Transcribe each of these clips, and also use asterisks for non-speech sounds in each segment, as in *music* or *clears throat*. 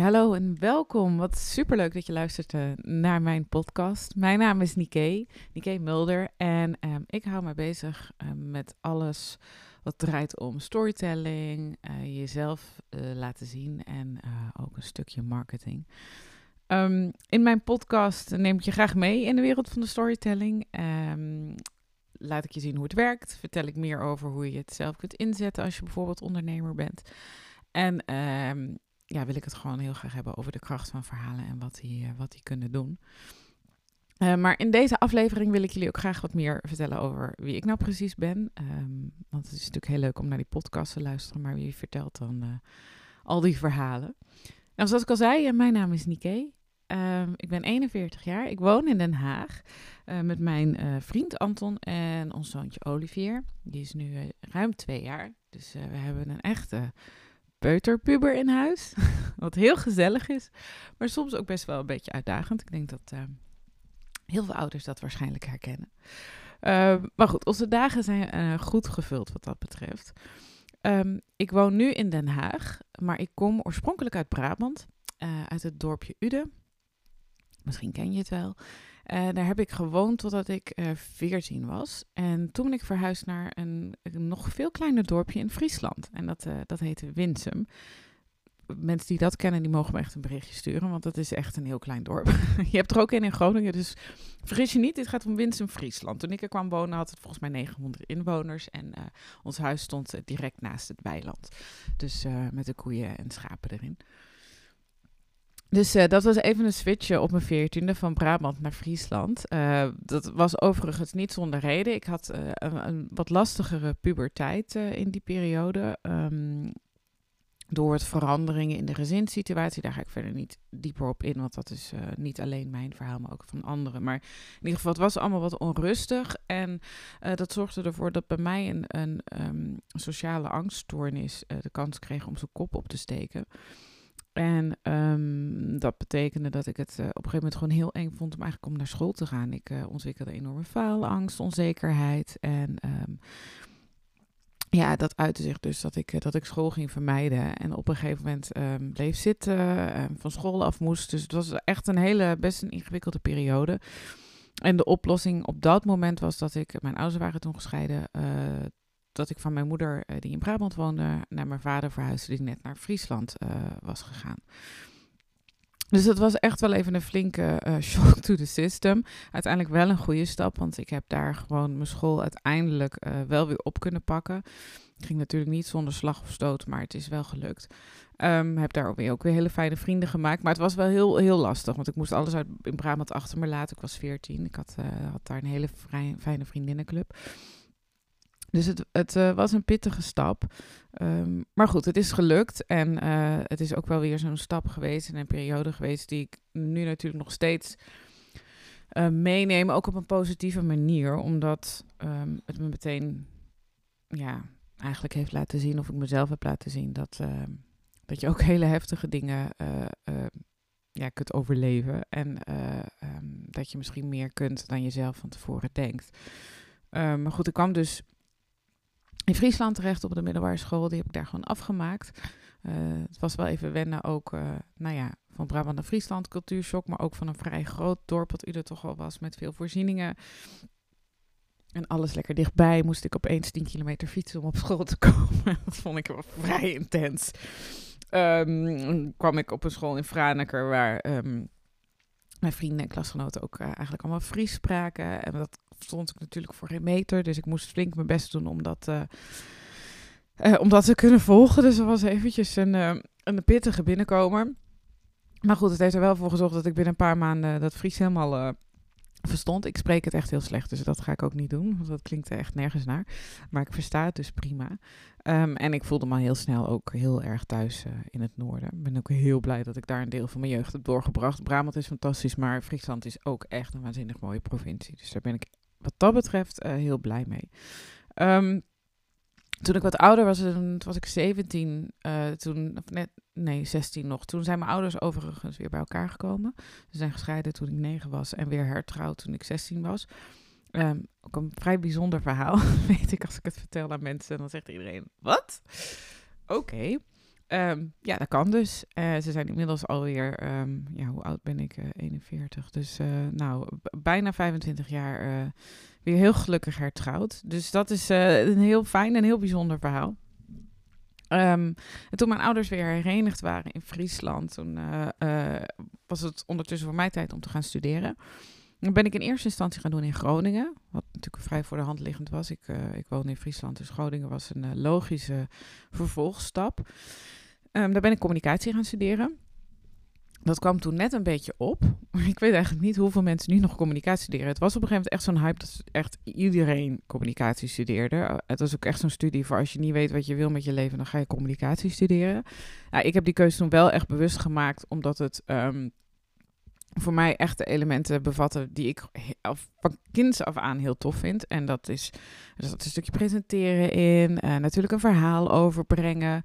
Hallo en welkom. Wat superleuk dat je luistert uh, naar mijn podcast. Mijn naam is Nike, Nike Mulder. En um, ik hou me bezig uh, met alles wat draait om storytelling, uh, jezelf laten zien en ook een stukje marketing. Um, in mijn podcast neem ik je graag mee in de wereld van de storytelling. Laat ik je zien hoe het werkt. Vertel ik meer over hoe je het zelf kunt inzetten als je bijvoorbeeld ondernemer bent. En ja, wil ik het gewoon heel graag hebben over de kracht van verhalen en wat die, uh, wat die kunnen doen. Uh, maar in deze aflevering wil ik jullie ook graag wat meer vertellen over wie ik nou precies ben. Um, want het is natuurlijk heel leuk om naar die podcast te luisteren, maar wie vertelt dan uh, al die verhalen? Nou, zoals ik al zei, mijn naam is Nike. Um, ik ben 41 jaar. Ik woon in Den Haag met mijn vriend Anton en ons zoontje Olivier. Die is nu ruim twee jaar. Dus we hebben een echte peuterpuber in huis. *laughs* Wat heel gezellig is, maar soms ook best wel een beetje uitdagend. Ik denk dat heel veel ouders dat waarschijnlijk herkennen. Ehm, maar goed, onze dagen zijn goed gevuld wat dat betreft. Um, ik woon nu in Den Haag, maar ik kom oorspronkelijk uit Brabant. uit het dorpje Uden. Misschien ken je het wel. Uh, daar heb ik gewoond totdat ik uh, eh, 14 was. En toen ben ik verhuisd naar een, nog veel kleiner dorpje in Friesland. En dat, uh, dat heette Winsum. Mensen die dat kennen, die mogen me echt een berichtje sturen. Want dat is echt een heel klein dorp. *laughs* je hebt er ook een in Groningen. Dus vergis je niet, dit gaat om Winsum, Friesland. Toen ik er kwam wonen had het volgens mij 900 inwoners. En ons huis stond direct naast het weiland. Dus met de koeien en schapen erin. Dus uh, dat was even een switchje op mijn veertiende van Brabant naar Friesland. Uh, dat was overigens niet zonder reden. Ik had uh, een, een, wat lastigere puberteit in die periode. Um, door het veranderingen in de gezinssituatie. Daar ga ik verder niet dieper op in, want dat is niet alleen mijn verhaal, maar ook van anderen. Maar in ieder geval, het was allemaal wat onrustig. En dat zorgde ervoor dat bij mij een, een um, sociale angststoornis de kans kreeg om zijn kop op te steken. En um, dat betekende dat ik het uh, op een gegeven moment gewoon heel eng vond om eigenlijk om naar school te gaan. Ik uh, ontwikkelde enorme faalangst, onzekerheid. En um, ja, dat uitte zich dus dat ik, uh, dat ik school ging vermijden. En op een gegeven moment um, bleef zitten, van school af moest. Dus het was echt een hele, best een ingewikkelde periode. En de oplossing op dat moment was dat ik, mijn ouders waren toen gescheiden, dat ik van mijn moeder, uh, die in Brabant woonde, naar mijn vader verhuisde, die net naar Friesland uh, was gegaan. Dus dat was echt wel even een flinke uh, *laughs* shock to the system. Uiteindelijk wel een goede stap, want ik heb daar gewoon mijn school uiteindelijk wel weer op kunnen pakken. Het ging natuurlijk niet zonder slag of stoot, maar het is wel gelukt. Um, heb daar ook weer, ook weer hele fijne vrienden gemaakt. Maar het was wel heel, heel lastig, want ik moest alles uit in Brabant achter me laten. Ik was 14. Ik had, had daar een hele fijne vriendinnenclub. Dus het, het uh, was een pittige stap. Um, maar goed, het is gelukt. En uh, het is ook wel weer zo'n stap geweest in een periode geweest die ik nu natuurlijk nog steeds uh, meeneem. Ook op een positieve manier. Omdat um, het me meteen ja, eigenlijk heeft laten zien, of ik mezelf heb laten zien, dat, dat je ook *laughs* hele heftige dingen ja, kunt overleven. En dat je misschien meer kunt dan je zelf van tevoren denkt. maar goed, ik kwam dus in Friesland terecht op de middelbare school. Die heb ik daar gewoon afgemaakt. Uh, het was wel even wennen ook, uh, nou ja, van Brabant naar Friesland, cultuurshock. Maar ook van een vrij groot dorp, wat u er toch al was, met veel voorzieningen. En alles lekker dichtbij. Moest ik opeens 10 kilometer fietsen om op school te *laughs* komen. dat vond ik wel vrij intens. Um, kwam ik op een school in Franeker, waar um, mijn vrienden en klasgenoten ook uh, eigenlijk allemaal Fries spraken. En dat stond ik natuurlijk voor geen meter. Dus ik moest flink mijn best doen om dat, uh, uh, te kunnen volgen. Dus dat was eventjes een, uh, een pittige binnenkomer. Maar goed, het heeft er wel voor gezorgd dat ik binnen een paar maanden dat Fries helemaal verstond. Ik spreek het echt heel slecht, dus dat ga ik ook niet doen. Want dat klinkt er echt nergens naar. Maar ik versta het dus prima. Um, en ik voelde me heel snel ook heel erg thuis in het noorden. Ik ben ook heel blij dat ik daar een deel van mijn jeugd heb doorgebracht. Brabant is fantastisch, maar Friesland is ook echt een waanzinnig mooie provincie. Dus daar ben ik wat dat betreft uh, heel blij mee. Um, toen ik wat ouder was, toen was ik 17, uh, toen, of net, nee, 16 nog. Toen zijn mijn ouders overigens weer bij elkaar gekomen. Ze zijn gescheiden toen ik 9 was en weer hertrouwd toen ik 16 was. Um, ook een vrij bijzonder verhaal, *laughs* weet ik, als ik het vertel aan mensen. Dan zegt iedereen, wat? Oké. Ehm, ja, dat kan dus. Uh, ze zijn inmiddels alweer, um, ja, hoe oud ben ik? Uh, 41. Dus nou, bijna 25 jaar weer heel gelukkig hertrouwd. Dus dat is een heel fijn en heel bijzonder verhaal. Um, en toen mijn ouders weer herenigd waren in Friesland, toen was het ondertussen voor mij tijd om te gaan studeren. Dan ben ik in eerste instantie gaan doen in Groningen, wat natuurlijk vrij voor de hand liggend was. Ik, uh, ik woonde in Friesland, dus Groningen was een logische vervolgstap. Um, daar ben ik communicatie gaan studeren. Dat kwam toen net een beetje op. *laughs* Ik weet eigenlijk niet hoeveel mensen nu nog communicatie studeren. Het was op een gegeven moment echt zo'n hype dat echt iedereen communicatie studeerde. Het was ook echt zo'n studie voor als je niet weet wat je wil met je leven, dan ga je communicatie studeren. Nou, ik heb die keuze toen wel echt bewust gemaakt, omdat het um, voor mij echt de elementen bevatten die ik van kinds af aan heel tof vind. En dat is, dat is een stukje presenteren in, uh, natuurlijk een verhaal overbrengen.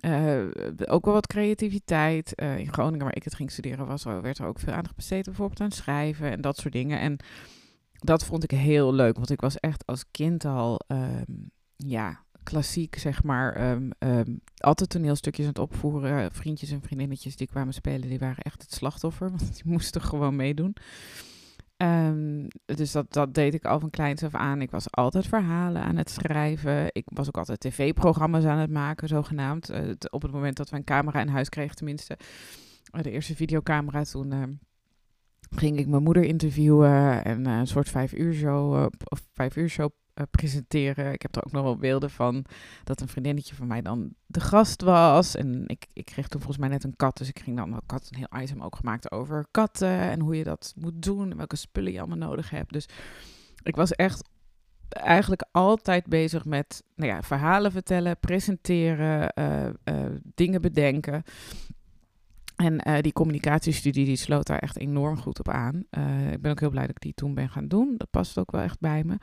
Uh, ook wel wat creativiteit. Uh, in Groningen, waar ik het ging studeren, was, werd er ook veel aandacht besteed bijvoorbeeld aan schrijven en dat soort dingen. En dat vond ik heel leuk, want ik was echt als kind al, um, ja, klassiek, zeg maar, um, um, altijd toneelstukjes aan het opvoeren. Vriendjes en vriendinnetjes die kwamen spelen, die waren echt het slachtoffer, *laughs* want die moesten gewoon meedoen. Um, dus dat, dat deed ik al van kleins af aan. Ik was altijd verhalen aan het schrijven. Ik was ook altijd tv-programma's aan het maken, zogenaamd. Uh, op het moment dat we een camera in huis kregen, tenminste. Uh, de eerste videocamera toen... Uh, ging ik mijn moeder interviewen en een soort vijf uur show, of vijf uur show uh, presenteren. Ik heb er ook nog wel beelden van dat een vriendinnetje van mij dan de gast was. En ik, ik kreeg toen volgens mij net een kat. Dus ik ging dan, ik had een heel item ook gemaakt over katten en hoe je dat moet doen. En welke spullen je allemaal nodig hebt. Dus ik was echt eigenlijk altijd bezig met nou ja, verhalen vertellen, presenteren, uh, uh, dingen bedenken. En die communicatiestudie die sloot daar echt enorm goed op aan. Ik ben ook heel blij dat ik die toen ben gaan doen. Dat past ook wel echt bij me.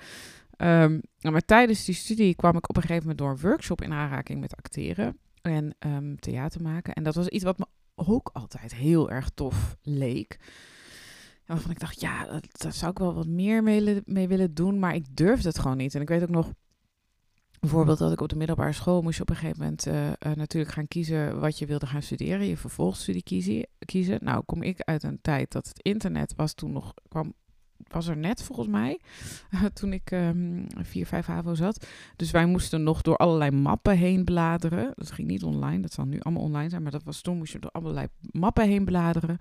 Um, maar tijdens die studie kwam ik op een gegeven moment door een workshop in aanraking met acteren en um, theater maken. En dat was iets wat me ook altijd heel erg tof leek. En waarvan ik dacht, ja, dat, daar zou ik wel wat meer mee, willen doen, maar ik durfde het gewoon niet. En ik weet ook nog, bijvoorbeeld dat ik op de middelbare school moest je op een gegeven moment uh, uh, natuurlijk gaan kiezen wat je wilde gaan studeren, je vervolgstudie kiezen. Nou, kom ik uit een tijd dat het internet was toen nog, kwam was er net volgens mij, *laughs* toen ik um, 4, 5 HAVO zat. Dus wij moesten nog door allerlei mappen heen bladeren. Dat ging niet online, dat zal nu allemaal online zijn, maar dat was toen moest je door allerlei mappen heen bladeren.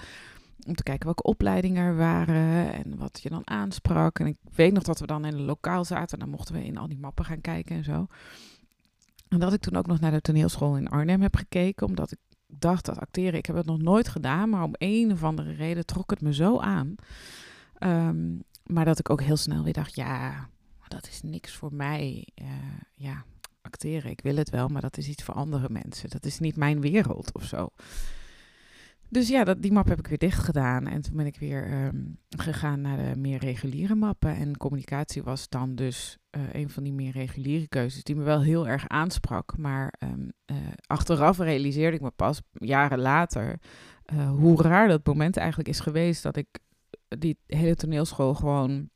Om te kijken welke opleidingen er waren en wat je dan aansprak. En ik weet nog dat we dan in een lokaal zaten en dan mochten we in al die mappen gaan kijken en zo. En dat ik toen ook nog naar de toneelschool in Arnhem heb gekeken, omdat ik dacht dat acteren, ik heb het nog nooit gedaan, maar om een of andere reden trok het me zo aan. Um, maar dat ik ook heel snel weer dacht, ja, dat is niks voor mij. Uh, ja, acteren, ik wil het wel, maar dat is iets voor andere mensen. Dat is niet mijn wereld of zo. Dus ja, dat, die map heb ik weer dicht gedaan. En toen ben ik weer um, gegaan naar de meer reguliere mappen. En communicatie was dan dus uh, een van die meer reguliere keuzes die me wel heel erg aansprak. Maar um, uh, achteraf realiseerde ik me pas, jaren later, hoe raar dat moment eigenlijk is geweest dat ik die hele toneelschool gewoon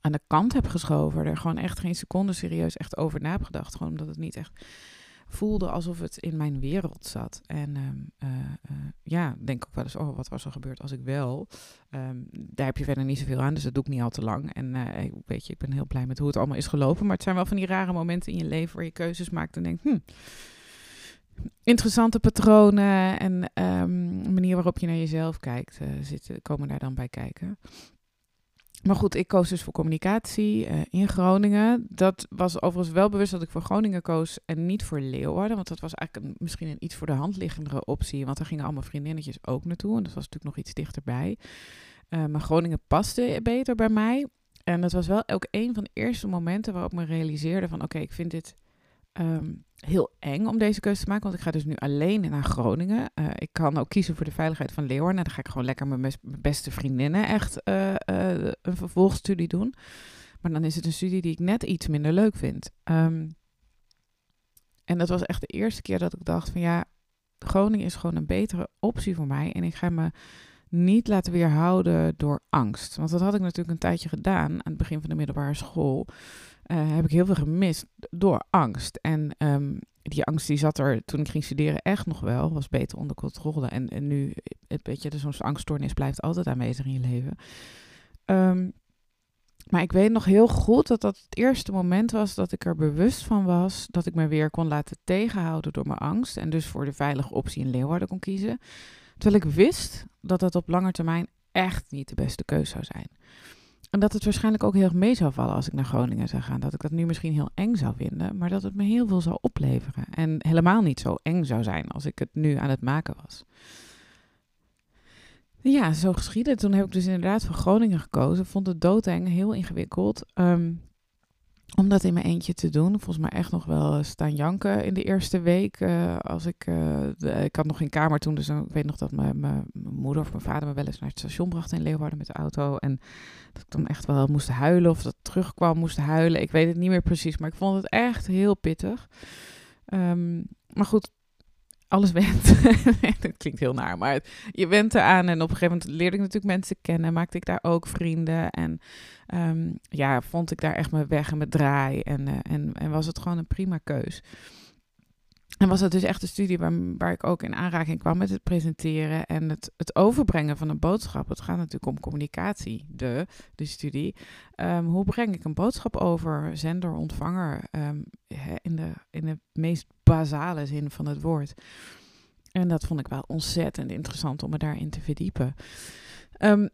aan de kant heb geschoven. Er gewoon echt geen seconde serieus echt over na heb gedacht. Gewoon omdat het niet echt voelde alsof het in mijn wereld zat. En um, uh, uh, ja, denk ook wel eens, oh, wat was er gebeurd als ik wel? Um, daar heb je verder niet zoveel aan, dus dat doe ik niet al te lang. En uh, weet je, ik ben heel blij met hoe het allemaal is gelopen. Maar het zijn wel van die rare momenten in je leven waar je keuzes maakt en denkt, hm, interessante patronen en de manier waarop je naar jezelf kijkt, uh, zitten, komen daar dan bij kijken. Maar goed, ik koos dus voor communicatie uh, in Groningen. Dat was overigens wel bewust dat ik voor Groningen koos en niet voor Leeuwarden. Want dat was eigenlijk misschien een iets voor de hand liggendere optie. Want daar gingen allemaal vriendinnetjes ook naartoe. En dat was natuurlijk nog iets dichterbij. Uh, maar Groningen paste beter bij mij. En dat was wel ook een van de eerste momenten waarop ik me realiseerde van... oké, ik vind dit um, heel eng om deze keuze te maken, want ik ga dus nu alleen naar Groningen. Uh, ik kan ook kiezen voor de veiligheid van Leeuwarden. Nou, dan ga ik gewoon lekker met mijn beste vriendinnen echt uh, uh, een vervolgstudie doen. Maar dan is het een studie die ik net iets minder leuk vind. Um, en dat was echt de eerste keer dat ik dacht van ja, Groningen is gewoon een betere optie voor mij. En ik ga me niet laten weerhouden door angst. Want dat had ik natuurlijk een tijdje gedaan aan het begin van de middelbare school uh, heb ik heel veel gemist door angst. En um, die angst die zat er toen ik ging studeren echt nog wel. Was beter onder controle. En, en nu, het, weet je, zo'n angststoornis blijft altijd aanwezig in je leven. Um, maar ik weet nog heel goed dat dat het eerste moment was dat ik er bewust van was dat ik me weer kon laten tegenhouden door mijn angst. En dus voor de veilige optie in Leeuwarden kon kiezen. Terwijl ik wist dat dat op lange termijn echt niet de beste keuze zou zijn. En dat het waarschijnlijk ook heel erg mee zou vallen als ik naar Groningen zou gaan. Dat ik dat nu misschien heel eng zou vinden, maar dat het me heel veel zou opleveren. En helemaal niet zo eng zou zijn als ik het nu aan het maken was. Ja, zo geschiedde. Toen heb ik dus inderdaad voor Groningen gekozen. Vond het doodeng, heel ingewikkeld. Um, om dat in mijn eentje te doen. Volgens mij echt nog wel staan janken in de eerste week. Uh, als ik, uh, ik had nog geen kamer toen, dus ik weet nog dat mijn moeder of mijn vader me wel eens naar het station bracht in Leeuwarden met de auto. En dat ik dan echt wel moest huilen of dat terugkwam moest huilen. Ik weet het niet meer precies, maar ik vond het echt heel pittig. Um, maar goed, alles went. *laughs* dat klinkt heel naar, maar je went eraan. En op een gegeven moment leerde ik natuurlijk mensen kennen. Maakte ik daar ook vrienden. En um, ja, vond ik daar echt mijn weg en mijn draai. En, uh, en, en was het gewoon een prima keus. En was het dus echt een studie waar, ik ook in aanraking kwam met het presenteren en het, het overbrengen van een boodschap. Het gaat natuurlijk om communicatie, de, de studie. Um, hoe breng ik een boodschap over, zender, ontvanger, um, in, de, in de meest basale zin van het woord. En dat vond ik wel ontzettend interessant om me daarin te verdiepen. Um,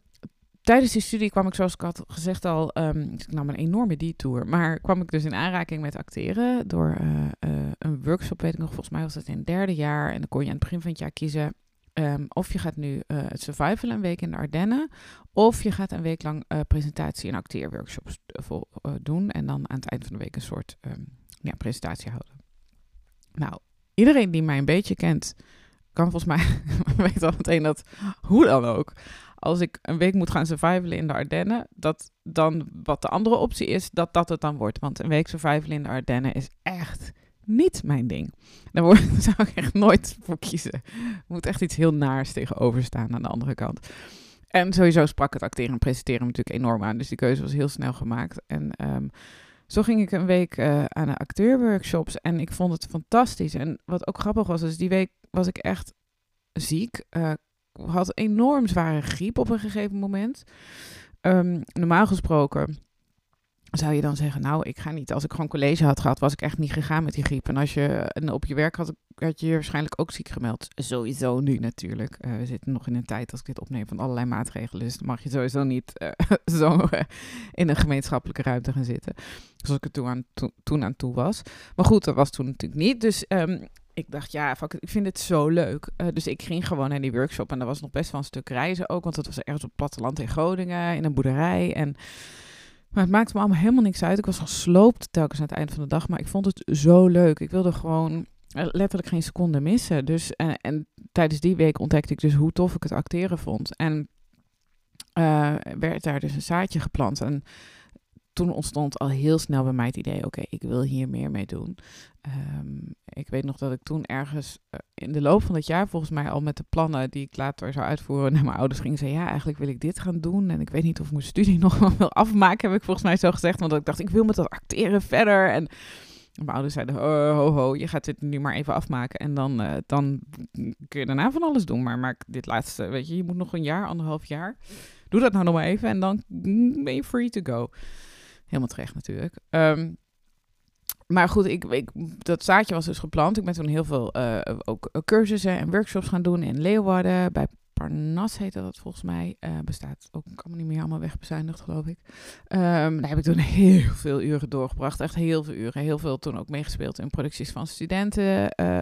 tijdens die studie kwam ik, zoals ik had gezegd al, um, ik nam een enorme detour, maar kwam ik dus in aanraking met acteren door uh, uh, een workshop, weet ik nog, volgens mij was het in het derde jaar. En dan kon je aan het begin van het jaar kiezen um, of je gaat nu uh, het survival een week in de Ardennen, of je gaat een week lang presentatie- en acteerworkshops doen en dan aan het eind van de week een soort um, ja, presentatie houden. Nou, iedereen die mij een beetje kent, kan volgens mij *laughs* weet al meteen dat, hoe dan ook, als ik een week moet gaan survivalen in de Ardennen, dat dan wat de andere optie is, dat dat het dan wordt. Want een week survivalen in de Ardennen is echt niet mijn ding. Daar, *laughs* zou ik echt nooit voor kiezen. Er moet echt iets heel naars tegenover staan aan de andere kant. En sowieso sprak het acteren en presenteren natuurlijk enorm aan. Dus die keuze was heel snel gemaakt. En um, zo ging ik een week uh, aan de acteurworkshops en ik vond het fantastisch. En wat ook grappig was, is die week was ik echt ziek. Uh, had enorm zware griep op een gegeven moment. Um, normaal gesproken zou je dan zeggen, nou, ik ga niet. Als ik gewoon college had gehad, was ik echt niet gegaan met die griep. En als je op je werk had, had je je waarschijnlijk ook ziek gemeld. Sowieso nu natuurlijk. Uh, we zitten nog in een tijd, als ik dit opneem, van allerlei maatregelen. Dus mag je sowieso niet *laughs* uh, zo in een gemeenschappelijke ruimte gaan zitten. Zoals ik er toen aan, to, toen aan toe was. Maar goed, dat was toen natuurlijk niet. Dus um, ik dacht, ja, fuck, ik vind het zo leuk. Uh, dus ik ging gewoon naar die workshop. En dat was nog best wel een stuk reizen ook. Want dat was ergens op het platteland in Groningen, in een boerderij. En, maar het maakte me allemaal helemaal niks uit. Ik was gesloopt telkens aan het eind van de dag. Maar ik vond het zo leuk. Ik wilde gewoon letterlijk geen seconde missen. Dus, en, en tijdens die week ontdekte ik dus hoe tof ik het acteren vond. En uh, werd daar dus een zaadje geplant. En toen ontstond al heel snel bij mij het idee: oké, ik wil hier meer mee doen. Um, ik weet nog dat ik toen ergens uh, in de loop van het jaar, volgens mij al met de plannen die ik later zou uitvoeren, naar mijn ouders ging zei: Ja, eigenlijk wil ik dit gaan doen. En ik weet niet of ik mijn studie *laughs* nog wil afmaken, heb ik volgens mij zo gezegd. Want ik dacht: Ik wil met dat acteren verder. En mijn ouders zeiden: oh, Ho, ho, je gaat dit nu maar even afmaken. En dan, uh, dan kun je daarna van alles doen. Maar maak dit laatste, weet je, je moet nog een jaar, anderhalf jaar. Doe dat nou nog maar even en dan ben je free to go. Helemaal terecht natuurlijk. Um, maar goed, ik, ik, dat zaadje was dus geplant. Ik ben toen heel veel uh, ook cursussen en workshops gaan doen in Leeuwarden. Bij Parnas heette dat volgens mij. Uh, bestaat ook, me niet meer allemaal wegbezuinigd, geloof ik. Um, daar heb ik toen *laughs* heel veel uren doorgebracht. Echt heel veel uren. Heel veel toen ook meegespeeld in producties van studenten. Uh,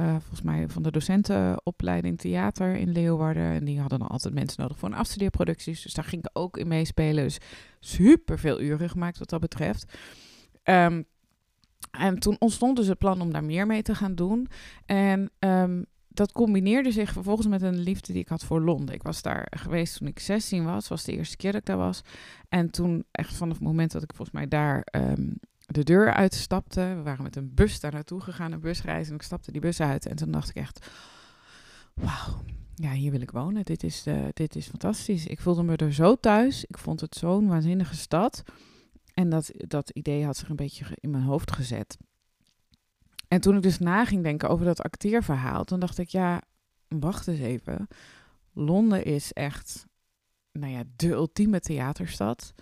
uh, volgens mij van de docentenopleiding theater in Leeuwarden. En die hadden dan altijd mensen nodig voor een afstudeerproducties. Dus daar ging ik ook in meespelen. Dus super veel uren gemaakt wat dat betreft. Um, en toen ontstond dus het plan om daar meer mee te gaan doen. En um, dat combineerde zich vervolgens met een liefde die ik had voor Londen. Ik was daar geweest toen ik 16 was. was de eerste keer dat ik daar was. En toen, echt vanaf het moment dat ik volgens mij daar um, de deur uitstapte. We waren met een bus daar naartoe gegaan, een busreis. En ik stapte die bus uit. En toen dacht ik echt, wauw. Ja, hier wil ik wonen. Dit is, uh, dit is fantastisch. Ik voelde me er zo thuis. Ik vond het zo'n waanzinnige stad. En dat, dat idee had zich een beetje in mijn hoofd gezet. en toen ik dus na ging denken over dat acteerverhaal, toen dacht ik, ja, wacht eens even. Londen is echt, nou ja, de ultieme theaterstad.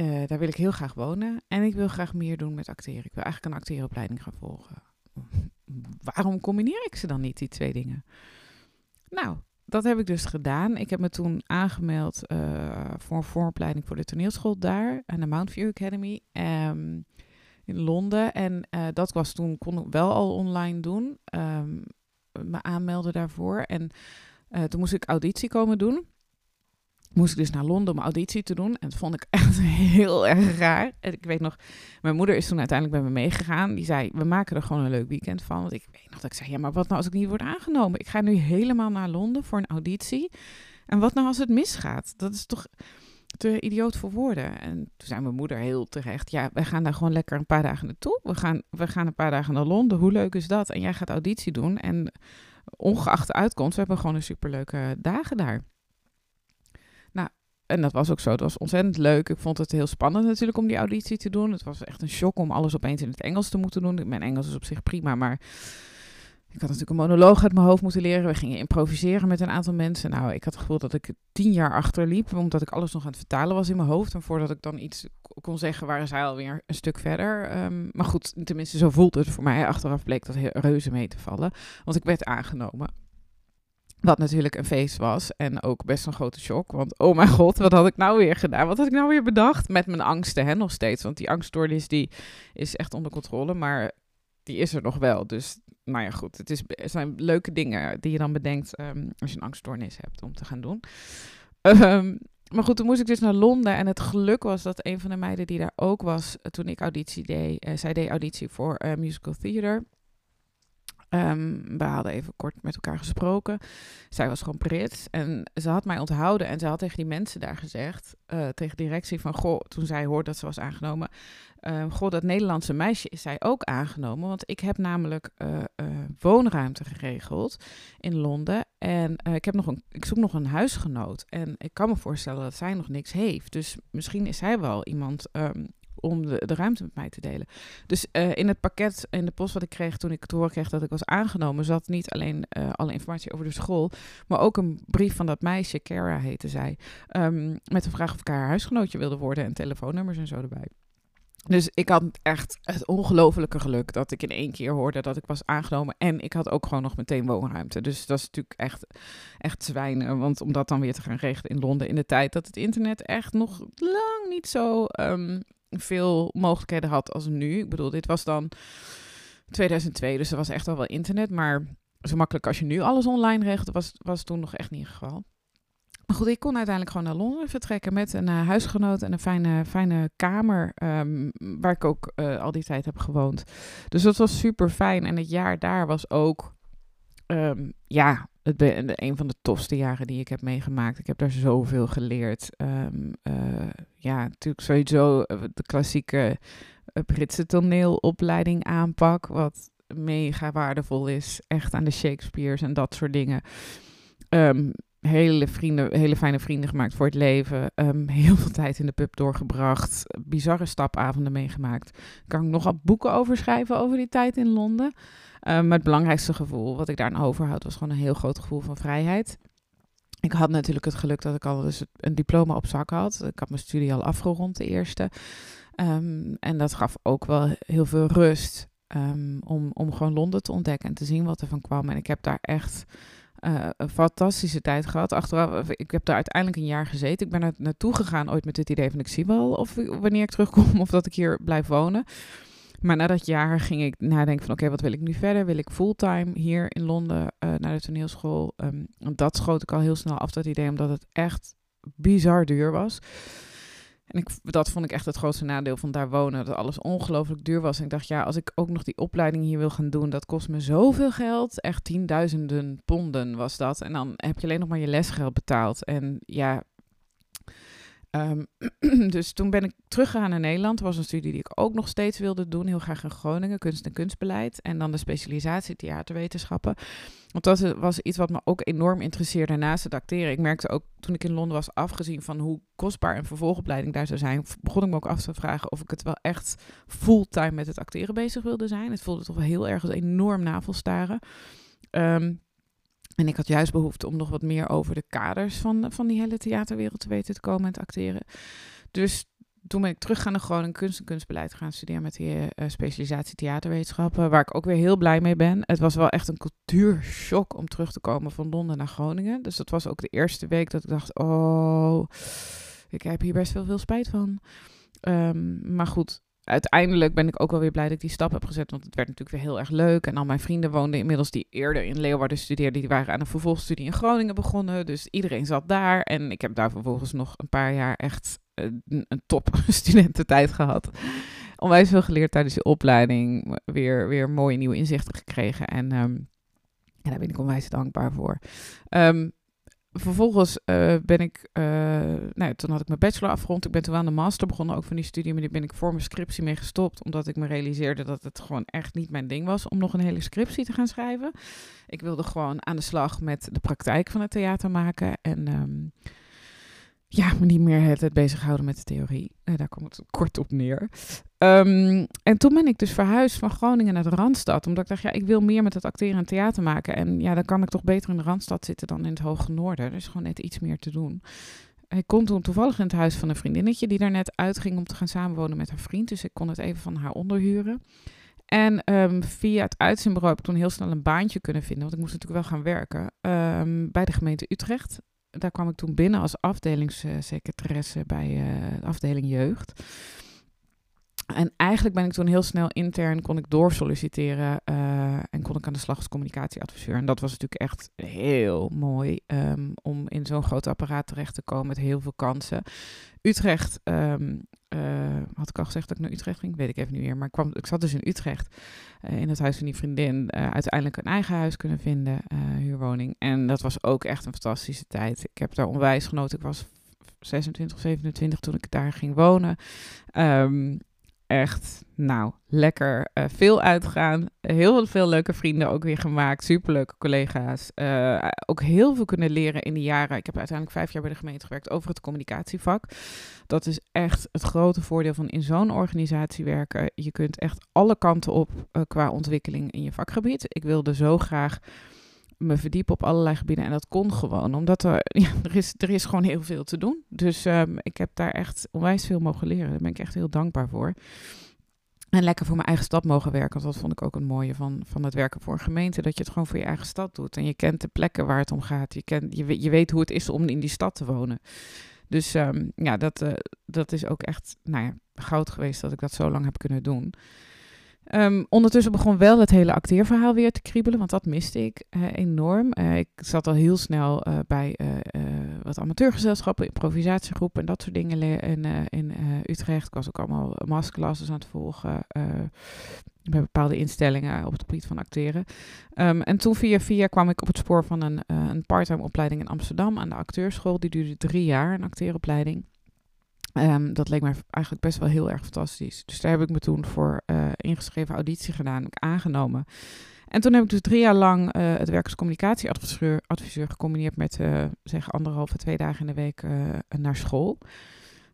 Uh, daar wil ik heel graag wonen. En ik wil graag meer doen met acteren. Ik wil eigenlijk een acteeropleiding gaan volgen. *laughs* Waarom combineer ik ze dan niet, die twee dingen? Nou, dat heb ik dus gedaan. Ik heb me toen aangemeld uh, voor een vooropleiding voor de toneelschool daar. Aan de Mount View Academy. Um, in Londen. En uh, dat was toen, kon ik wel al online doen. Um, me aanmelden daarvoor. En toen moest ik auditie komen doen. Moest ik dus naar Londen om auditie te doen. En dat vond ik *laughs* echt heel erg raar. En ik weet nog, mijn moeder is toen uiteindelijk bij me meegegaan. Die zei, we maken er gewoon een leuk weekend van. Want ik weet nog dat ik zei, ja, maar wat nou als ik niet word aangenomen? Ik ga nu helemaal naar Londen voor een auditie. En wat nou als het misgaat? Dat is toch te idioot voor woorden. En toen zei mijn moeder heel terecht, ja, we gaan daar gewoon lekker een paar dagen naartoe. We gaan, we gaan een paar dagen naar Londen. Hoe leuk is dat? En jij gaat auditie doen. En ongeacht de uitkomst, we hebben gewoon een superleuke dagen daar. En dat was ook zo. Het was ontzettend leuk. Ik vond het heel spannend natuurlijk om die auditie te doen. Het was echt een shock om alles opeens in het Engels te moeten doen. Mijn Engels is op zich prima, maar ik had natuurlijk een monoloog uit mijn hoofd moeten leren. We gingen improviseren met een aantal mensen. Nou, ik had het gevoel dat ik tien jaar achterliep, omdat ik alles nog aan het vertalen was in mijn hoofd. En voordat ik dan iets kon zeggen, waren zij alweer een stuk verder. Um, maar goed, tenminste, zo voelt het voor mij. Achteraf bleek dat heel reuze mee te vallen, want ik werd aangenomen. Wat natuurlijk een feest was en ook best een grote shock. Want oh mijn *laughs* god, wat had ik nou weer gedaan? Wat had ik nou weer bedacht? Met mijn angsten, hè, nog steeds. Want die angststoornis die is echt onder controle. Maar die is er nog wel. Dus nou ja, goed. Het, is, zijn leuke dingen die je dan bedenkt um, als je een angststoornis hebt om te gaan doen. Um, maar goed, toen moest ik dus naar Londen. En het geluk was dat een van de meiden die daar ook was toen ik auditie deed. Uh, zij deed auditie voor uh, musical theater. Um, we hadden even kort met elkaar gesproken. Zij was gewoon Brits en ze had mij onthouden en ze had tegen die mensen daar gezegd, uh, tegen de directie van, goh, toen zij hoorde dat ze was aangenomen, uh, goh, dat Nederlandse meisje is zij ook aangenomen, want ik heb namelijk uh, woonruimte geregeld in Londen en ik, heb nog een, ik zoek nog een huisgenoot en ik kan me voorstellen dat zij nog niks heeft, dus misschien is zij wel iemand um, om de, de, ruimte met mij te delen. Dus uh, in het pakket, in de post wat ik kreeg toen ik te horen kreeg dat ik was aangenomen, zat niet alleen uh, alle informatie over de school, maar ook een brief van dat meisje, Kara heette zij, um, met de vraag of ik haar huisgenootje wilde worden en telefoonnummers en zo erbij. Dus ik had echt het ongelofelijke geluk dat ik in één keer hoorde dat ik was aangenomen. En ik had ook gewoon nog meteen woonruimte. Dus dat is natuurlijk echt, echt zwijnen. Want om dat dan weer te gaan regelen in Londen in de tijd dat het internet echt nog lang niet zo um, veel mogelijkheden had als nu. Ik bedoel, dit was dan 2002, dus er was echt al wel internet. Maar zo makkelijk als je nu alles online regelt, was, was toen nog echt niet het geval. Maar goed, ik kon uiteindelijk gewoon naar Londen vertrekken met een uh, huisgenoot en een fijne, fijne kamer, um, waar ik ook uh, al die tijd heb gewoond. Dus dat was super fijn. En het jaar daar was ook, um, ja, het ben, een van de tofste jaren die ik heb meegemaakt. Ik heb daar zoveel geleerd. Um, uh, ja, natuurlijk sowieso de klassieke Britse toneelopleiding aanpak, wat mega waardevol is. Echt aan de Shakespeare's en dat soort dingen. Um, hele, vrienden, hele fijne vrienden gemaakt voor het leven. Um, heel veel tijd in de pub doorgebracht. Bizarre stapavonden meegemaakt. Kan ik nogal boeken over schrijven over die tijd in Londen. Um, maar het belangrijkste gevoel wat ik daar aan overhoud was gewoon een heel groot gevoel van vrijheid. Ik had natuurlijk het geluk dat ik al dus een diploma op zak had. Ik had mijn studie al afgerond, de eerste. Um, en dat gaf ook wel heel veel rust om, om gewoon Londen te ontdekken en te zien wat er van kwam. En ik heb daar echt uh, een fantastische tijd gehad. Achteraf, ik heb daar uiteindelijk een jaar gezeten. Ik ben er naartoe gegaan ooit met het idee van ik zie wel of wanneer ik terugkom *laughs* of dat ik hier blijf wonen. Maar na dat jaar ging ik nadenken van oké, wat wil ik nu verder? Wil ik fulltime hier in Londen uh, naar de toneelschool? Um, dat schoot ik al heel snel af, dat idee, omdat het echt bizar duur was. En ik, dat vond ik echt het grootste nadeel van daar wonen. Dat alles ongelooflijk duur was. En ik dacht, ja, als ik ook nog die opleiding hier wil gaan doen, dat kost me zoveel geld. Echt tienduizenden ponden was dat. En dan heb je alleen nog maar je lesgeld betaald. En ja, Ehm, *clears throat* dus toen ben ik teruggegaan naar Nederland. Dat was een studie die ik ook nog steeds wilde doen. Heel graag in Groningen, kunst en kunstbeleid. En dan de specialisatie theaterwetenschappen. Want dat was iets wat me ook enorm interesseerde naast het acteren. Ik merkte ook toen ik in Londen was, afgezien van hoe kostbaar een vervolgopleiding daar zou zijn, begon ik me ook af te vragen of ik het wel echt fulltime met het acteren bezig wilde zijn. Het voelde toch wel heel erg als enorm navelstaren. Um, en ik had juist behoefte om nog wat meer over de kaders van, van die hele theaterwereld te weten te komen en te acteren. Dus toen ben ik terug gaan naar Groningen kunst en kunstbeleid gaan studeren met die uh, specialisatie theaterwetenschappen, waar ik ook weer heel blij mee ben. Het was wel echt een cultuurshock om terug te komen van Londen naar Groningen. Dus dat was ook de eerste week dat ik dacht, oh, ik heb hier best wel veel spijt van. Um, maar goed, uiteindelijk ben ik ook wel weer blij dat ik die stap heb gezet. Want het werd natuurlijk weer heel erg leuk. En al mijn vrienden woonden inmiddels die eerder in Leeuwarden studeerden. Die waren aan een vervolgstudie in Groningen begonnen. Dus iedereen zat daar. En ik heb daar vervolgens nog een paar jaar echt een, een top *laughs* studententijd gehad. Onwijs veel geleerd tijdens de opleiding. Weer, weer mooie nieuwe inzichten gekregen. En um, daar ben ik onwijs dankbaar voor. Um, vervolgens uh, ben ik, uh, nou, toen had ik mijn bachelor afgerond. Ik ben toen aan de master begonnen, ook van die studie. Maar die ben ik voor mijn scriptie mee gestopt. Omdat ik me realiseerde dat het gewoon echt niet mijn ding was om nog een hele scriptie te gaan schrijven. Ik wilde gewoon aan de slag met de praktijk van het theater maken. En um, ja, me niet meer het bezighouden met de theorie. Uh, daar komt het kort op neer. Um, en toen ben ik dus verhuisd van Groningen naar de Randstad. Omdat ik dacht, ja, ik wil meer met het acteren en theater maken. En ja, dan kan ik toch beter in de Randstad zitten dan in het Hoge Noorden. Er is gewoon net iets meer te doen. Ik kon toen toevallig in het huis van een vriendinnetje die daar net uitging om te gaan samenwonen met haar vriend. Dus ik kon het even van haar onderhuren. En um, via het uitzendbureau heb ik toen heel snel een baantje kunnen vinden. Want ik moest natuurlijk wel gaan werken. Um, bij de gemeente Utrecht daar kwam ik toen binnen als afdelingssecretaresse bij de afdeling jeugd. En eigenlijk ben ik toen heel snel intern, kon ik doorsolliciteren uh, en kon ik aan de slag als communicatieadviseur. En dat was natuurlijk echt heel mooi um, om in zo'n groot apparaat terecht te komen met heel veel kansen. Utrecht, um, had ik al gezegd dat ik naar Utrecht ging? Weet ik even niet meer. Maar ik, kwam, ik zat dus in Utrecht, uh, in het huis van die vriendin. uiteindelijk een eigen huis kunnen vinden, huurwoning. En dat was ook echt een fantastische tijd. Ik heb daar onwijs genoten. Ik was 26, 27 toen ik daar ging wonen. Um, echt, nou, lekker. Uh, veel uitgaan. Heel veel leuke vrienden ook weer gemaakt. Superleuke collega's. Uh, ook heel veel kunnen leren in die jaren. Ik heb uiteindelijk vijf jaar bij de gemeente gewerkt over het communicatievak. Dat is echt het grote voordeel van in zo'n organisatie werken. Je kunt echt alle kanten op uh, qua ontwikkeling in je vakgebied. Ik wilde zo graag me verdiepen op allerlei gebieden. En dat kon gewoon, omdat er, *laughs* er, is, er is gewoon heel veel te doen. Dus um, ik heb daar echt onwijs veel mogen leren. Daar ben ik echt heel dankbaar voor. En lekker voor mijn eigen stad mogen werken. Want dat vond ik ook een mooie van, van het werken voor een gemeente. Dat je het gewoon voor je eigen stad doet. En je kent de plekken waar het om gaat. Je, kent, je, je weet hoe het is om in die stad te wonen. Dus um, ja, dat, uh, dat is ook echt nou ja, goud geweest dat ik dat zo lang heb kunnen doen. Um, ondertussen begon wel het hele acteerverhaal weer te kriebelen, want dat miste ik uh, enorm. Uh, ik zat al heel snel uh, bij wat amateurgezelschappen, improvisatiegroepen en dat soort dingen in, in Utrecht. Ik was ook allemaal masterclasses aan het volgen bij bepaalde instellingen op het gebied van acteren. Um, en toen via via kwam ik op het spoor van een, een parttime opleiding in Amsterdam aan de acteurschool. Die duurde drie jaar, een acteeropleiding. Um, dat leek mij eigenlijk best wel heel erg fantastisch. Dus daar heb ik me toen voor uh, ingeschreven auditie gedaan, ik aangenomen. En toen heb ik dus drie jaar lang uh, het werk als communicatieadviseur adviseur gecombineerd met uh, zeg anderhalve, twee dagen in de week naar school.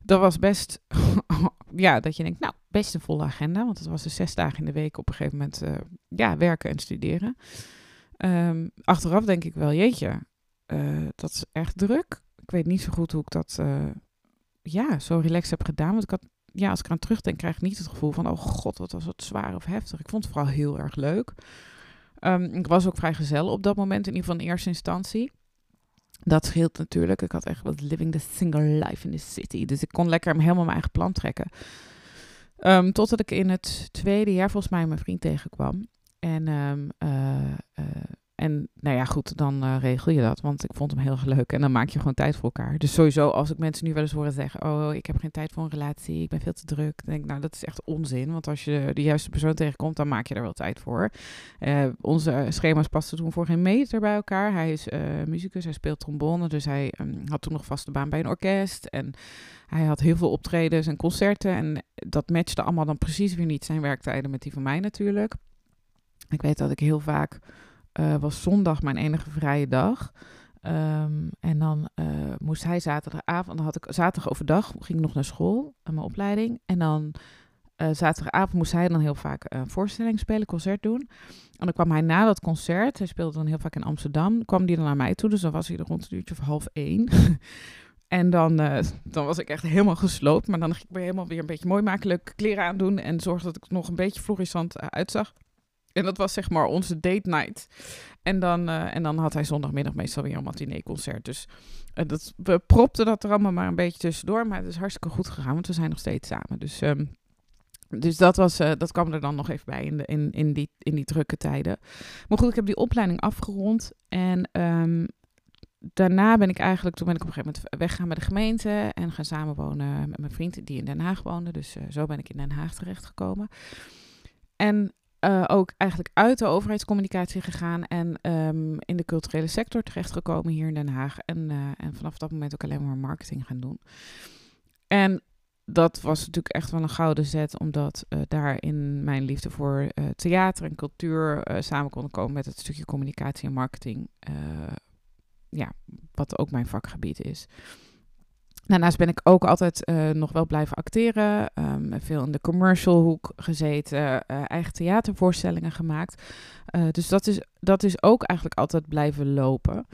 Dat was best, *laughs* ja, dat je denkt, nou, best een volle agenda. Want het was dus zes dagen in de week op een gegeven moment, ja, werken en studeren. Um, achteraf denk ik wel, jeetje, dat is echt druk. Ik weet niet zo goed hoe ik dat ja, zo relaxed heb gedaan. Want ik had, ja, als ik aan terugdenk, krijg ik niet het gevoel van, oh god, wat was het zwaar of heftig. Ik vond het vooral heel erg leuk. Um, ik was ook vrij gezellig op dat moment, in ieder geval in eerste instantie. Dat scheelt natuurlijk. Ik had echt wat living the single life in the city. Dus ik kon lekker helemaal mijn eigen plan trekken. Um, totdat ik in het tweede jaar volgens mij mijn vriend tegenkwam. En um, en nou ja, goed, dan uh, regel je dat. Want ik vond hem heel leuk. En dan maak je gewoon tijd voor elkaar. Dus sowieso, als ik mensen nu wel eens horen zeggen... oh, ik heb geen tijd voor een relatie, ik ben veel te druk. Denk ik, nou, dat is echt onzin. Want als je de juiste persoon tegenkomt, dan maak je er wel tijd voor. Uh, onze schema's pasten toen voor geen meter bij elkaar. Hij is uh, muzikus, hij speelt trombone. Dus hij um, had toen nog vaste baan bij een orkest. En hij had heel veel optredens en concerten. En dat matchte allemaal dan precies weer niet zijn werktijden met die van mij natuurlijk. Ik weet dat ik heel vaak uh, was zondag mijn enige vrije dag. Um, en dan uh, moest hij zaterdagavond, dan had ik zaterdag overdag, ging ik nog naar school, aan mijn opleiding. En dan uh, zaterdagavond moest hij dan heel vaak een voorstelling spelen, concert doen. En dan kwam hij na dat concert, hij speelde dan heel vaak in Amsterdam, kwam die dan naar mij toe. Dus dan was hij er rond een uurtje of half één. *laughs* En dan, dan was ik echt helemaal gesloopt. Maar dan ging ik helemaal weer een beetje mooi maken, leuke kleren aandoen. En zorgde dat ik nog een beetje florissant uitzag. En dat was zeg maar onze date night. En dan, uh, en dan had hij zondagmiddag meestal weer een matinee-concert. Dus uh, dat, we propten dat er allemaal maar een beetje tussendoor. Maar het is hartstikke goed gegaan, want we zijn nog steeds samen. Dus, um, dus dat, was, uh, dat kwam er dan nog even bij in, de, in, in, die, in die drukke tijden. Maar goed, ik heb die opleiding afgerond. En um, daarna ben ik eigenlijk, toen ben ik op een gegeven moment weggegaan met de gemeente. En gaan samenwonen met mijn vriend die in Den Haag woonde. Dus zo ben ik in Den Haag terechtgekomen. En uh, ook eigenlijk uit de overheidscommunicatie gegaan en um, in de culturele sector terechtgekomen hier in Den Haag. En, uh, en vanaf dat moment ook alleen maar marketing gaan doen. En dat was natuurlijk echt wel een gouden zet, omdat uh, daarin mijn liefde voor theater en cultuur samen kon komen met het stukje communicatie en marketing. ja, wat ook mijn vakgebied is. Daarnaast ben ik ook altijd uh, nog wel blijven acteren. Um, veel in de commercial hoek gezeten. Uh, eigen theatervoorstellingen gemaakt. Uh, dus dat is, dat is ook eigenlijk altijd blijven lopen.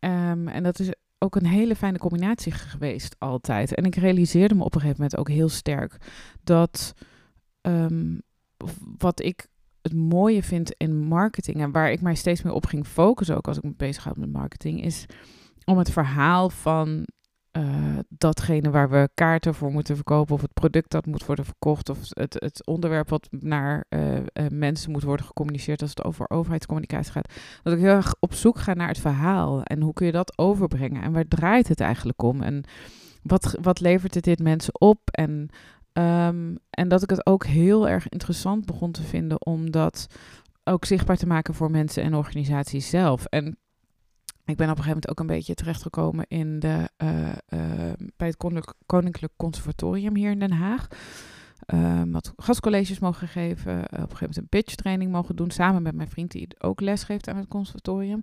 Um, en dat is ook een hele fijne combinatie geweest altijd. En ik realiseerde me op een gegeven moment ook heel sterk dat um, wat ik het mooie vind in marketing en waar ik mij steeds meer op ging focussen, ook als ik me bezig had met marketing, is om het verhaal van uh, datgene waar we kaarten voor moeten verkopen, of het product dat moet worden verkocht, of het, het onderwerp wat naar uh, uh, mensen moet worden gecommuniceerd als het over overheidscommunicatie gaat. Dat ik heel erg op zoek ga naar het verhaal en hoe kun je dat overbrengen en waar draait het eigenlijk om en wat, wat levert het dit mensen op en, um, en dat ik het ook heel erg interessant begon te vinden om dat ook zichtbaar te maken voor mensen en organisaties zelf. En ik ben op een gegeven moment ook een beetje terechtgekomen in de, uh, uh, bij het Koninklijk Conservatorium hier in Den Haag. Wat gastcolleges mogen geven. op een gegeven moment een pitch training mogen doen. Samen met mijn vriend die ook les geeft aan het conservatorium.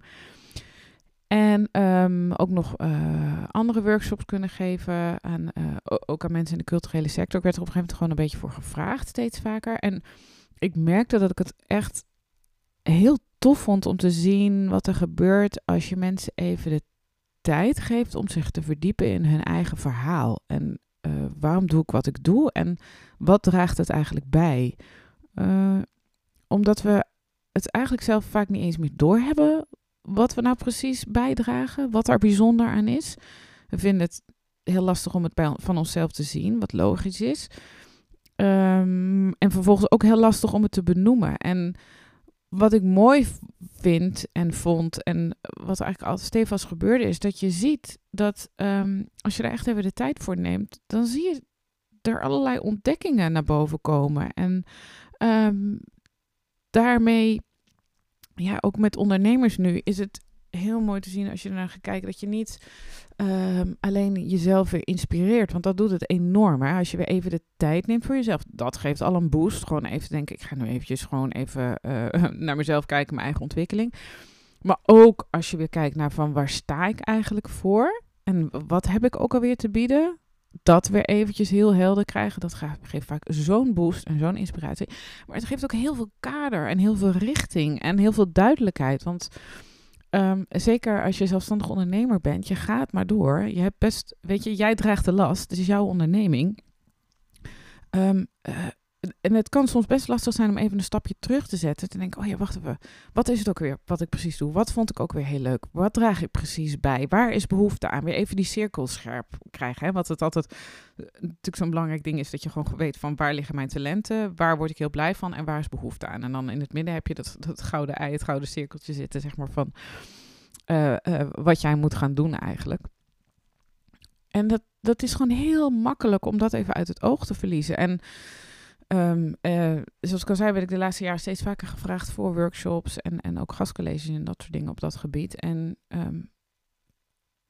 En um, ook nog andere workshops kunnen geven. Aan, ook aan mensen in de culturele sector. Ik werd er op een gegeven moment gewoon een beetje voor gevraagd, steeds vaker. En ik merkte dat ik het echt heel tof vond om te zien wat er gebeurt als je mensen even de tijd geeft om zich te verdiepen in hun eigen verhaal. En uh, waarom doe ik wat ik doe en wat draagt het eigenlijk bij? Uh, omdat we het eigenlijk zelf vaak niet eens meer doorhebben wat we nou precies bijdragen, wat er bijzonder aan is. We vinden het heel lastig om het van onszelf te zien, wat logisch is. Um, en vervolgens ook heel lastig om het te benoemen. En wat ik mooi vind en vond en wat eigenlijk altijd stevast gebeurde is dat je ziet dat um, als je er echt even de tijd voor neemt, dan zie je er allerlei ontdekkingen naar boven komen. En um, daarmee, ja, ook met ondernemers nu, is het heel mooi te zien als je ernaar gaat kijken dat je niet um, alleen jezelf weer inspireert. Want dat doet het enorm. Als je weer even de tijd neemt voor jezelf, dat geeft al een boost. Gewoon even denken, ik ga nu eventjes gewoon even uh, *laughs* naar mezelf kijken, mijn eigen ontwikkeling. Maar ook als je weer kijkt naar van waar sta ik eigenlijk voor? En wat heb ik ook alweer te bieden? Dat weer eventjes heel helder krijgen, dat geeft vaak zo'n boost en zo'n inspiratie. Maar het geeft ook heel veel kader en heel veel richting en heel veel duidelijkheid. Want Um, zeker als je zelfstandig ondernemer bent, je gaat maar door. Je hebt best, weet je, jij draagt de last, het is jouw onderneming. Um, en het kan soms best lastig zijn om even een stapje terug te zetten. Te denken, oh ja, wacht even. Wat is het ook weer wat ik precies doe? Wat vond ik ook weer heel leuk? Wat draag ik precies bij? Waar is behoefte aan? Weer even die cirkel scherp krijgen. Hè? Wat het altijd eh, natuurlijk zo'n belangrijk ding is, dat je gewoon weet van waar liggen mijn talenten? Waar word ik heel blij van? En waar is behoefte aan? En dan in het midden heb je dat, dat gouden ei, het gouden cirkeltje zitten, zeg maar, van uh, uh, wat jij moet gaan doen eigenlijk. En dat, dat is gewoon heel makkelijk om dat even uit het oog te verliezen. En um, uh, zoals ik al zei, werd ik de laatste jaren steeds vaker gevraagd voor workshops en, en ook gastcolleges en dat soort dingen op dat gebied. En um,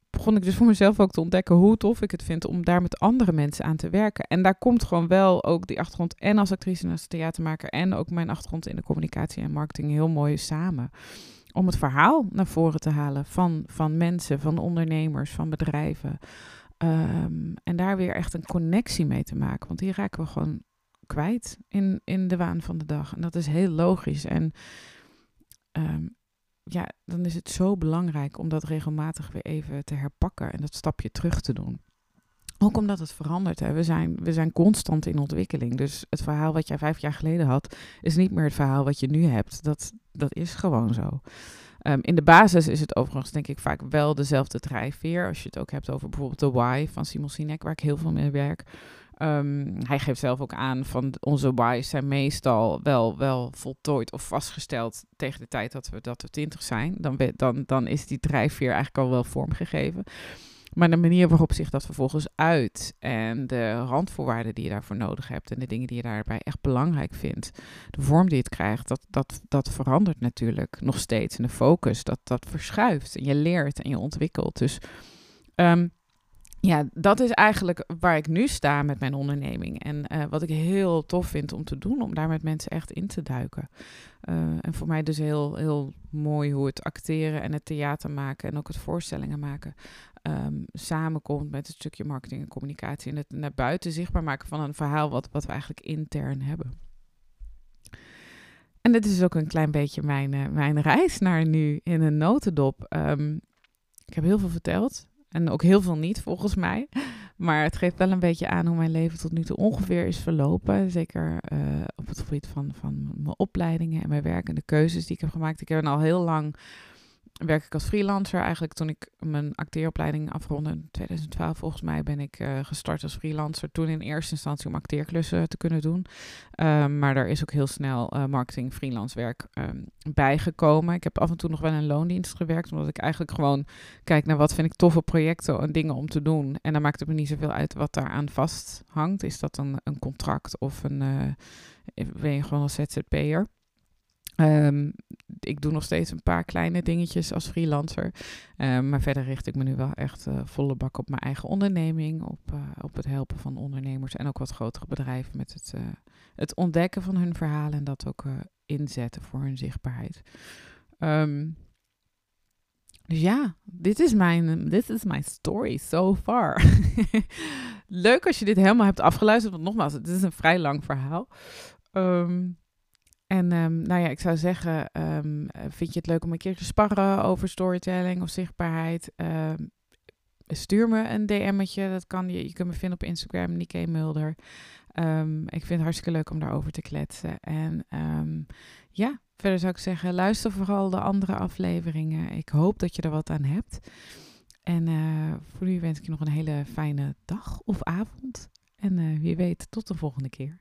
begon ik dus voor mezelf ook te ontdekken hoe tof ik het vind om daar met andere mensen aan te werken. En daar komt gewoon wel ook die achtergrond en als actrice en als theatermaker en ook mijn achtergrond in de communicatie en marketing heel mooi samen. Om het verhaal naar voren te halen van, van mensen, van ondernemers, van bedrijven. Um, en daar weer echt een connectie mee te maken. Want die raken we gewoon kwijt in, in de waan van de dag. En dat is heel logisch. En um, ja, dan is het zo belangrijk om dat regelmatig weer even te herpakken en dat stapje terug te doen. Ook omdat het verandert. Hè. We, zijn, we zijn constant in ontwikkeling. Dus het verhaal wat jij vijf jaar geleden had, is niet meer het verhaal wat je nu hebt. Dat, dat is gewoon zo. Um, in de basis is het overigens denk ik vaak wel dezelfde drijfveer. Als je het ook hebt over bijvoorbeeld de Why van Simon Sinek, waar ik heel veel mee werk. Um, hij geeft zelf ook aan van onze why's zijn meestal wel, wel voltooid of vastgesteld tegen de tijd dat we, dat we twintig zijn. Dan, dan, dan is die drijfveer eigenlijk al wel vormgegeven. Maar de manier waarop zich dat vervolgens uit en de randvoorwaarden die je daarvoor nodig hebt en de dingen die je daarbij echt belangrijk vindt, de vorm die het krijgt, dat, dat, dat verandert natuurlijk nog steeds. En de focus, dat, dat verschuift en je leert en je ontwikkelt. Dus um, ja, dat is eigenlijk waar ik nu sta met mijn onderneming. En uh, wat ik heel tof vind om te doen, om daar met mensen echt in te duiken. Uh, en voor mij dus heel, heel mooi hoe het acteren en het theater maken en ook het voorstellingen maken um, samenkomt met het stukje marketing en communicatie. En het naar buiten zichtbaar maken van een verhaal wat, wat we eigenlijk intern hebben. En dit is ook een klein beetje mijn, uh, mijn reis naar nu in een notendop. Um, ik heb heel veel verteld. En ook heel veel niet, volgens mij. *laughs* Maar het geeft wel een beetje aan hoe mijn leven tot nu toe ongeveer is verlopen. Zeker uh, op het gebied van, van mijn opleidingen en mijn werk en de keuzes die ik heb gemaakt. Ik heb al heel lang werk ik als freelancer. Eigenlijk toen ik mijn acteeropleiding afronde in 2012, volgens mij ben ik uh, gestart als freelancer. Toen in eerste instantie om acteerklussen te kunnen doen. Um, maar daar is ook heel snel uh, marketing freelance werk um, bijgekomen. Ik heb af en toe nog wel in loondienst gewerkt, omdat ik eigenlijk gewoon kijk naar wat vind ik toffe projecten en dingen om te doen. En dan maakt het me niet zoveel uit wat daaraan vasthangt. Is dat een, een contract of een, uh, ben je gewoon als ZZP'er? Um, ik doe nog steeds een paar kleine dingetjes als freelancer. Um, maar verder richt ik me nu wel echt uh, volle bak op mijn eigen onderneming. Op, uh, op het helpen van ondernemers en ook wat grotere bedrijven met het, uh, het ontdekken van hun verhalen. En dat ook inzetten voor hun zichtbaarheid. Um, dus ja, dit is mijn this is my story so far. *laughs* Leuk als je dit helemaal hebt afgeluisterd. Want nogmaals, het is een vrij lang verhaal. En um, nou ja, ik zou zeggen, um, vind je het leuk om een keer te sparren over storytelling of zichtbaarheid? Um, stuur me een DM'tje. Dat kan je. Je kunt me vinden op Instagram, Nike Mulder. ik vind het hartstikke leuk om daarover te kletsen. En ja, verder zou ik zeggen, luister vooral de andere afleveringen. Ik hoop dat je er wat aan hebt. En uh, voor nu wens ik je nog een hele fijne dag of avond. En uh, wie weet, tot de volgende keer.